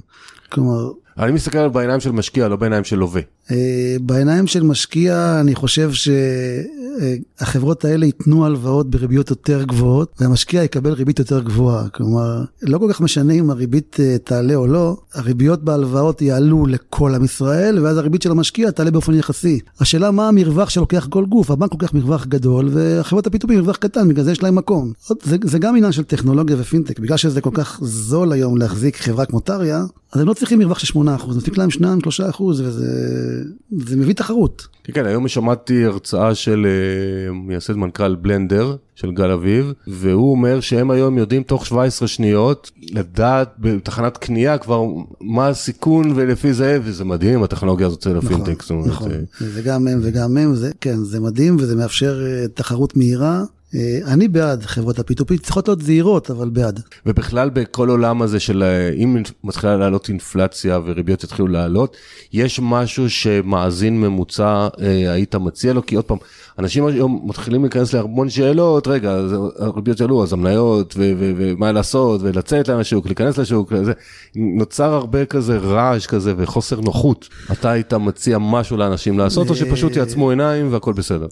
כלומר... אני מסתכל בעיניים של משקיע, לא בעיניים של לווה. אה, בעיניים של משקיע, אני חושב שהחברות האלה ייתנו הלוואות בריביות יותר גבוהות, והמשקיע יקבל ריבית יותר גבוהה. כלומר, לא כל כך משנה אם הריבית אה, תעלה או לא, הריביות בהלוואות יעלו לכל עם ישראל, ואז הריבית של המשקיע תעלה באופן יחסי. השאלה מה המרווח שלוקח כל גוף, הבנק לוקח מרווח גדול, וחברות הפיתופים מרווח קטן, בגלל זה יש להם מקום. זה, זה גם עניין של טכנולוגיה ופינטק, בגלל שזה כל כך זול היום להחזיק חברה כמו טריה, אז הם לא צריכים מרווח של 8%, מספיק להם 2-3% וזה... זה מביא תחרות. כן, היום שמעתי הרצאה של uh, מייסד מנכ"ל בלנדר, של גל אביב, והוא אומר שהם היום יודעים תוך 17 שניות לדעת בתחנת קנייה כבר מה הסיכון ולפי זה, וזה מדהים הטכנולוגיה הזאת של הפינטק. נכון, נכון, זה גם הם וגם הם, זה, כן, זה מדהים וזה מאפשר uh, תחרות מהירה. אה, אני בעד חברות ה-P2P, צריכות להיות זהירות, אבל בעד. ובכלל בכל עולם הזה של אה, אם מתחילה לעלות אינפלציה וריביות יתחילו לעלות, יש משהו שמאזין ממוצע אה, היית מציע לו? כי עוד פעם, אנשים היום מתחילים להיכנס להמון שאלות, רגע, הריביות שעלו, אז המניות, ומה לעשות, ולצאת לשוק, להיכנס לשוק, זה, נוצר הרבה כזה רעש כזה וחוסר נוחות. אתה היית מציע משהו לאנשים לעשות, או שפשוט יעצמו עיניים והכל בסדר?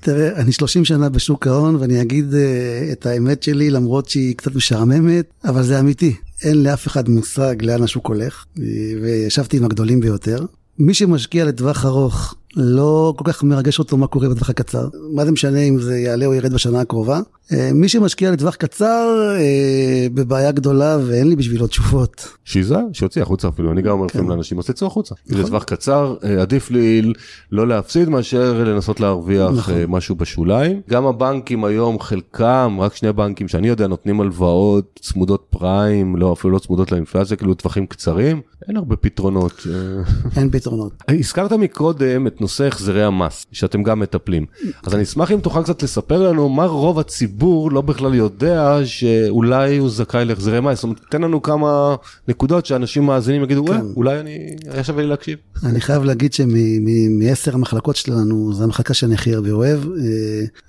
תראה, אני 30 שנה בשוק ההון, ואני אגיד uh, את האמת שלי, למרות שהיא קצת משעממת, אבל זה אמיתי. אין לאף אחד מושג לאן השוק הולך, וישבתי עם הגדולים ביותר. מי שמשקיע לטווח ארוך לא כל כך מרגש אותו מה קורה בטווח הקצר. מה זה משנה אם זה יעלה או ירד בשנה הקרובה? אה, מי שמשקיע לטווח קצר אה, בבעיה גדולה ואין לי בשבילו תשובות. שיזה, שיוציא החוצה אפילו, אני גם אומר כן. לאנשים, אז תצאו החוצה. נכון. לטווח קצר אה, עדיף לי לא להפסיד מאשר לנסות להרוויח נכון. משהו בשוליים. גם הבנקים היום, חלקם, רק שני בנקים שאני יודע, נותנים הלוואות צמודות פריים, לא אפילו לא צמודות לאינפלציה, כאילו טווחים קצרים. אין הרבה פתרונות. אין פתרונות. הזכרת מקודם את נושא החזרי המס, שאתם גם מטפלים. אז אני אשמח אם תוכל קצת לספר לנו מה רוב הציבור לא בכלל יודע שאולי הוא זכאי להחזרי מס. זאת אומרת, תן לנו כמה נקודות שאנשים מאזינים יגידו, כן. אולי אני, היה שווה לי להקשיב. אני חייב להגיד שמעשר המחלקות שלנו, זו המחלקה שאני הכי הרבה אוהב.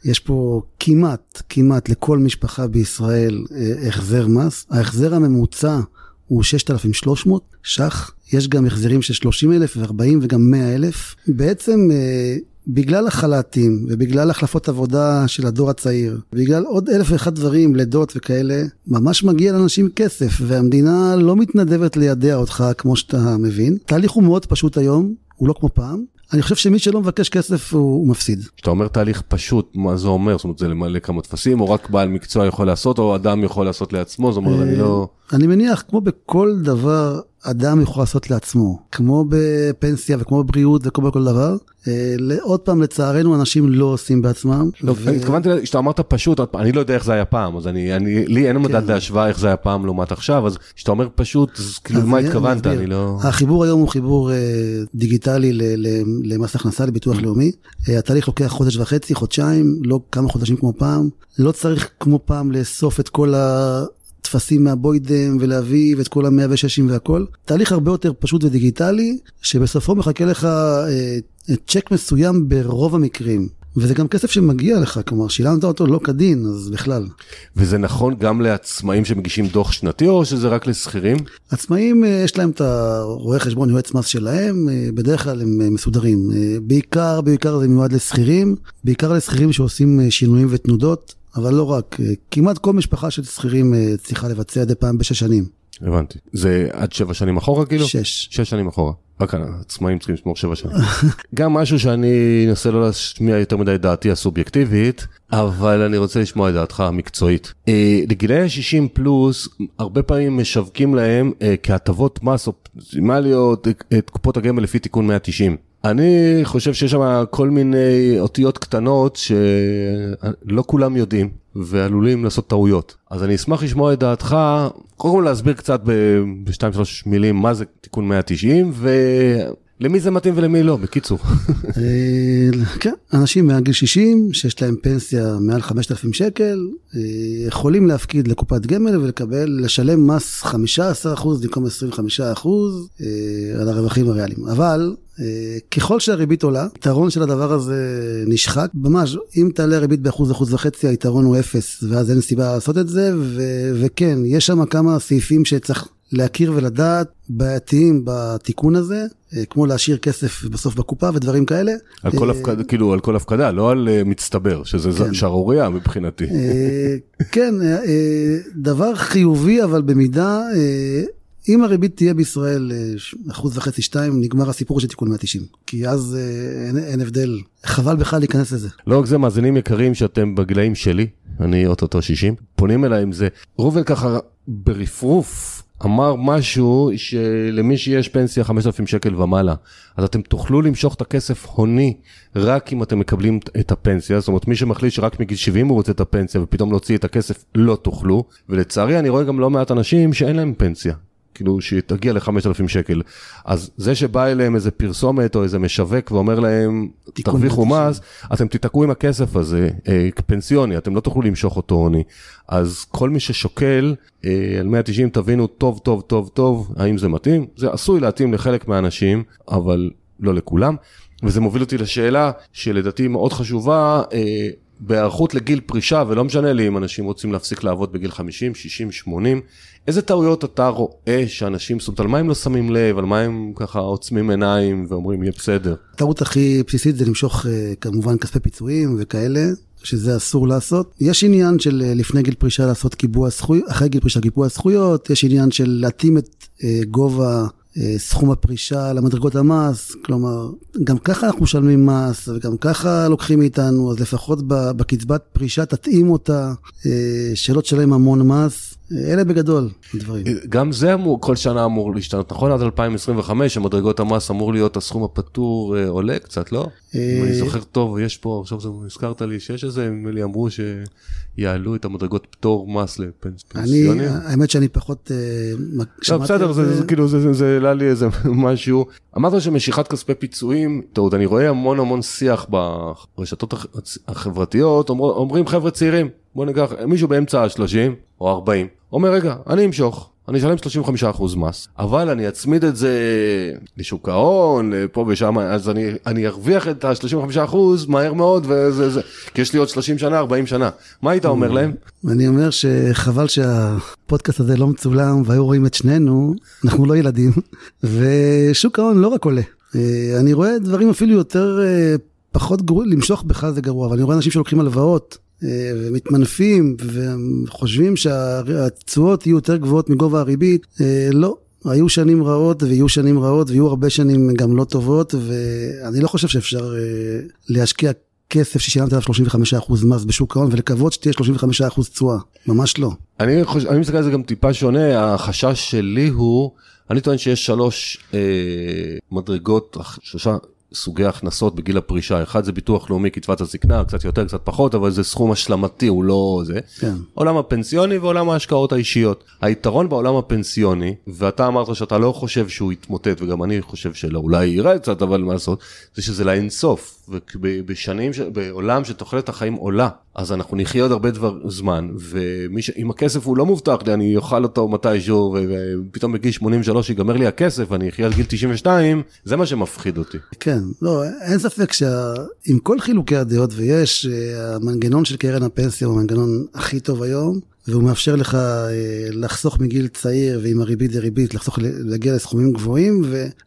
יש פה כמעט, כמעט לכל משפחה בישראל החזר מס. ההחזר הממוצע הוא 6,300 ש"ח, יש גם החזרים של 30,000 ו-40 וגם 100,000. בעצם אה, בגלל החל"תים ובגלל החלפות עבודה של הדור הצעיר, בגלל עוד אלף ואחד דברים, לידות וכאלה, ממש מגיע לאנשים כסף, והמדינה לא מתנדבת לידע אותך כמו שאתה מבין. התהליך הוא מאוד פשוט היום, הוא לא כמו פעם. אני חושב שמי שלא מבקש כסף הוא, הוא מפסיד. כשאתה אומר תהליך פשוט, מה זה אומר? זאת אומרת, זה למלא כמה טפסים, או רק בעל מקצוע יכול לעשות, או אדם יכול לעשות לעצמו? זאת אומרת, אני לא... אני מניח, כמו בכל דבר, אדם יכול לעשות לעצמו. כמו בפנסיה וכמו בבריאות וכמו בכל דבר. עוד פעם, לצערנו, אנשים לא עושים בעצמם. לא, ו... אני התכוונתי, כשאתה אמרת פשוט, אני לא יודע איך זה היה פעם, אז אני, אני, לי אין מדד כן. להשוואה איך זה היה פעם לעומת עכשיו, אז כשאתה אומר פשוט, אז כאילו, מה התכוונת? אני לא... החיבור היום הוא חיבור דיגיטלי למס הכנסה, לביטוח לאומי. התהליך לוקח חודש וחצי, חודשיים, לא כמה חודשים כמו פעם. לא צריך כמו פעם לאסוף את כל ה... טפסים מהבוידם ולהביא ואת כל המאה וששים והכל. תהליך הרבה יותר פשוט ודיגיטלי, שבסופו מחכה לך אה, צ'ק מסוים ברוב המקרים. וזה גם כסף שמגיע לך, כלומר שילמת אותו לא כדין, אז בכלל. וזה נכון גם לעצמאים שמגישים דוח שנתי, או שזה רק לשכירים? עצמאים, אה, יש להם את הרואה חשבון יועץ מס שלהם, אה, בדרך כלל הם אה, מסודרים. בעיקר, בעיקר זה מיועד לשכירים, בעיקר לשכירים שעושים שינויים ותנודות. אבל לא רק, כמעט כל משפחה של שכירים צריכה לבצע את זה פעם בשש שנים. הבנתי. זה עד שבע שנים אחורה כאילו? שש. שש שנים אחורה. רק עצמאים צריכים לשמור שבע שנים. (laughs) גם משהו שאני אנסה לא להשמיע יותר מדי דעתי הסובייקטיבית, אבל אני רוצה לשמוע את דעתך המקצועית. אה, לגילאי ה-60 פלוס, הרבה פעמים משווקים להם אה, כהטבות מס אופטימליות את קופות הגמל לפי תיקון 190. אני חושב שיש שם כל מיני אותיות קטנות שלא כולם יודעים ועלולים לעשות טעויות. אז אני אשמח לשמוע את דעתך, קודם כל להסביר קצת בשתיים שלוש מילים מה זה תיקון 190 ולמי זה מתאים ולמי לא, בקיצור. אה, כן, אנשים מעל גיל 60 שיש להם פנסיה מעל 5,000 שקל, אה, יכולים להפקיד לקופת גמל ולקבל, לשלם מס 15% במקום 25% אה, על הרווחים הריאליים. אבל ככל שהריבית עולה, היתרון של הדבר הזה נשחק. ממש, אם תעלה ריבית באחוז, אחוז וחצי, היתרון הוא אפס, ואז אין סיבה לעשות את זה, ו- וכן, יש שם כמה סעיפים שצריך להכיר ולדעת, בעייתיים בתיקון הזה, אה, כמו להשאיר כסף בסוף בקופה ודברים כאלה. על כל אה, הפקדה, כאילו על כל הפקדה, לא על מצטבר, שזה כן. שערורייה מבחינתי. כן, דבר חיובי, אבל במידה... אם הריבית תהיה בישראל אה, אחוז וחצי, שתיים, נגמר הסיפור של תיקון 190. כי אז אה, אין, אין הבדל, חבל בכלל להיכנס לזה. לא רק זה, מאזינים יקרים שאתם בגילאים שלי, אני אוטוטו 60, פונים אליי עם זה. ראובן ככה ברפרוף אמר משהו שלמי שיש פנסיה 5,000 שקל ומעלה, אז אתם תוכלו למשוך את הכסף הוני רק אם אתם מקבלים את הפנסיה, זאת אומרת מי שמחליט שרק מגיל 70 הוא רוצה את הפנסיה ופתאום להוציא את הכסף לא תוכלו, ולצערי אני רואה גם לא מעט אנשים שאין להם פנסיה. כאילו שהיא תגיע ל-5,000 שקל. אז זה שבא אליהם איזה פרסומת או איזה משווק ואומר להם, תרוויחו מס, אתם תיתקעו עם הכסף הזה, אה, פנסיוני, אתם לא תוכלו למשוך אותו עוני. אז כל מי ששוקל אה, על 190, תבינו טוב, טוב, טוב, טוב, האם זה מתאים? זה עשוי להתאים לחלק מהאנשים, אבל לא לכולם. וזה מוביל אותי לשאלה שלדעתי מאוד חשובה, אה, בהיערכות לגיל פרישה, ולא משנה לי אם אנשים רוצים להפסיק לעבוד בגיל 50, 60, 80, איזה טעויות אתה רואה שאנשים, זאת אומרת, על מה הם לא שמים לב, על מה הם ככה עוצמים עיניים ואומרים יהיה בסדר? הטעות הכי בסיסית זה למשוך אה, כמובן כספי פיצויים וכאלה. שזה אסור לעשות. יש עניין של אה, לפני גיל פרישה לעשות קיבוע זכויות, אחרי גיל פרישה קיבוע זכויות, יש עניין של להתאים את אה, גובה סכום הפרישה למדרגות המס, כלומר, גם ככה אנחנו משלמים מס וגם ככה לוקחים מאיתנו, אז לפחות בקצבת פרישה תתאים אותה, אה, שלא תשלם המון מס. אלה בגדול הדברים. גם זה אמור, כל שנה אמור להשתנות, נכון? עד 2025, המדרגות המס אמור להיות הסכום הפטור אה, עולה קצת, לא? אם אני זוכר טוב, יש פה, עכשיו זה הזכרת לי שיש איזה, נדמה לי אמרו שיעלו את המדרגות פטור מס אני, לפנסיונים. האמת שאני פחות אה, לא, שמעתי בסדר, זה זה כאילו, זה- העלה לי איזה (laughs) משהו. אמרת שמשיכת כספי פיצויים, טעות, אני רואה המון המון שיח ברשתות הח- החברתיות, אומר- אומרים חבר'ה צעירים, בוא ניקח מישהו באמצע ה-30 או 40, אומר רגע, אני אמשוך. אני אשלם 35% מס, אבל אני אצמיד את זה לשוק ההון, פה ושם, אז אני, אני ארוויח את ה-35% מהר מאוד, וזה, זה, כי יש לי עוד 30 שנה, 40 שנה. מה היית אומר להם? אני אומר שחבל שהפודקאסט הזה לא מצולם והיו רואים את שנינו, אנחנו לא ילדים, ושוק ההון לא רק עולה. אה, אני רואה דברים אפילו יותר, אה, פחות גרועים, למשוך בכלל זה גרוע, אבל אני רואה אנשים שלוקחים הלוואות. אה, ומתמנפים וחושבים שהתשואות יהיו יותר גבוהות מגובה הריבית, אה, לא. היו שנים רעות ויהיו שנים רעות ויהיו הרבה שנים גם לא טובות ואני לא חושב שאפשר אה, להשקיע כסף ששילמת עליו 35% מס בשוק ההון ולקוות שתהיה 35% תשואה, ממש לא. אני חושב, אני מסתכל על זה גם טיפה שונה, החשש שלי הוא, אני טוען שיש שלוש אה, מדרגות, שלושה סוגי הכנסות בגיל הפרישה, אחד זה ביטוח לאומי, קצבת הזקנה, קצת יותר, קצת פחות, אבל זה סכום השלמתי, הוא לא זה. כן. עולם הפנסיוני ועולם ההשקעות האישיות. היתרון בעולם הפנסיוני, ואתה אמרת שאתה לא חושב שהוא יתמוטט, וגם אני חושב שלא, אולי יראה קצת, אבל מה לעשות, זה שזה לאינסוף. ובשנים, ש- בעולם שתוחלת החיים עולה, אז אנחנו נחיה עוד הרבה דבר זמן, ואם הכסף הוא לא מובטח לי, אני אוכל אותו מתישהו, ופתאום בגיל 83 ייגמר לי הכסף, ואני אחיה עד גיל 92, זה מה שמפחיד אותי. כן, לא, אין ספק שעם כל חילוקי הדעות ויש, אה, המנגנון של קרן הפנסיה הוא המנגנון הכי טוב היום, והוא מאפשר לך אה, לחסוך מגיל צעיר ועם הריבית דריבית, לחסוך, להגיע לסכומים גבוהים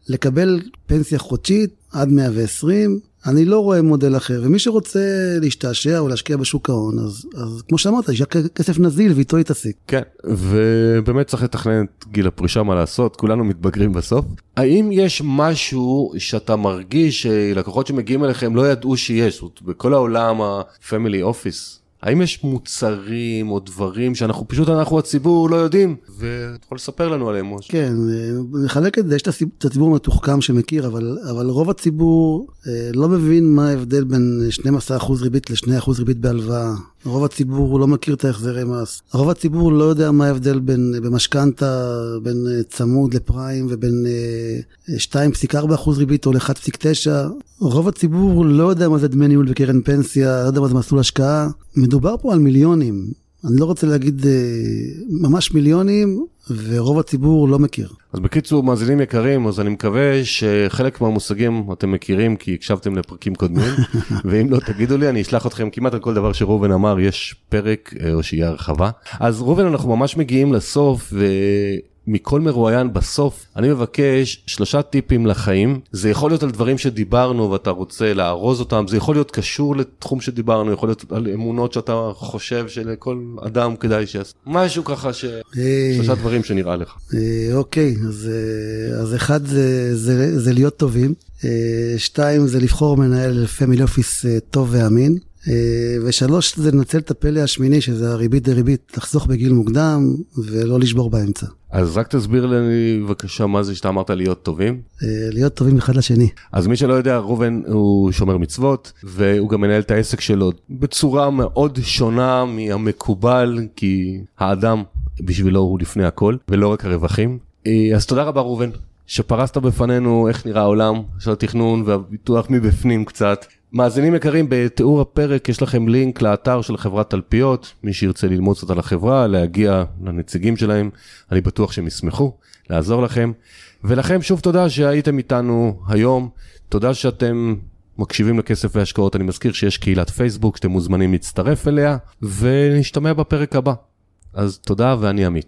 ולקבל פנסיה חודשית עד 120. אני לא רואה מודל אחר, ומי שרוצה להשתעשע או להשקיע בשוק ההון, אז, אז כמו שאמרת, יש כסף נזיל ואיתו יתעסק. כן, ובאמת צריך לתכנן את גיל הפרישה, מה לעשות, כולנו מתבגרים בסוף. האם יש משהו שאתה מרגיש שלקוחות שמגיעים אליכם לא ידעו שיש, זאת אומרת, בכל העולם ה-family office, האם יש מוצרים או דברים שאנחנו פשוט, אנחנו הציבור לא יודעים, ואתה יכול לספר לנו עליהם, משה? כן, אה, נחלק את זה, יש את הציב- את הציבור המתוחכם שמכיר, אבל, אבל רוב הציבור אה, לא מבין מה ההבדל בין 12% ריבית ל-2% ריבית בהלוואה. רוב הציבור לא מכיר את ההחזרי מס. רוב הציבור לא יודע מה ההבדל בין, במשכנתה, בין אה, צמוד לפריים ובין אה, 2.4% ריבית או ל-1.9. רוב הציבור לא יודע מה זה דמי ניהול בקרן פנסיה, לא יודע מה זה מסלול השקעה. מדובר פה על מיליונים. אני לא רוצה להגיד אה, ממש מיליונים, ורוב הציבור לא מכיר. אז בקיצור, מאזינים יקרים, אז אני מקווה שחלק מהמושגים אתם מכירים כי הקשבתם לפרקים קודמים, (laughs) ואם לא תגידו לי, אני אשלח אתכם כמעט על כל דבר שראובן אמר, יש פרק אה, או שיהיה הרחבה. אז ראובן, אנחנו ממש מגיעים לסוף, ומכל מרואיין בסוף, אני מבקש שלושה טיפים לחיים. זה יכול להיות על דברים שדיברנו ואתה רוצה לארוז אותם, זה יכול להיות קשור לתחום שדיברנו, יכול להיות על אמונות שאתה חושב שלכל אדם כדאי שיעשה. משהו ככה ש... אה, שלושה דברים שנראה לך. אה, אוקיי, אז, אה, אז אחד זה, זה, זה להיות טובים, שתיים זה לבחור מנהל פמילי אופיס טוב ואמין, ושלוש זה לנצל את הפלא השמיני שזה הריבית דריבית, לחסוך בגיל מוקדם ולא לשבור באמצע. אז רק תסביר לי בבקשה מה זה שאתה אמרת להיות טובים. אה, להיות טובים אחד לשני. אז מי שלא יודע, ראובן הוא שומר מצוות, והוא גם מנהל את העסק שלו בצורה מאוד שונה מהמקובל, כי האדם בשבילו הוא לפני הכל, ולא רק הרווחים. אה, אז תודה רבה ראובן, שפרסת בפנינו איך נראה העולם של התכנון והביטוח מבפנים קצת. מאזינים יקרים, בתיאור הפרק יש לכם לינק לאתר של חברת תלפיות, מי שירצה ללמוד קצת על החברה, להגיע לנציגים שלהם, אני בטוח שהם ישמחו לעזור לכם. ולכם שוב תודה שהייתם איתנו היום, תודה שאתם מקשיבים לכסף והשקעות, אני מזכיר שיש קהילת פייסבוק שאתם מוזמנים להצטרף אליה, ונשתמע בפרק הבא. אז תודה ואני עמית.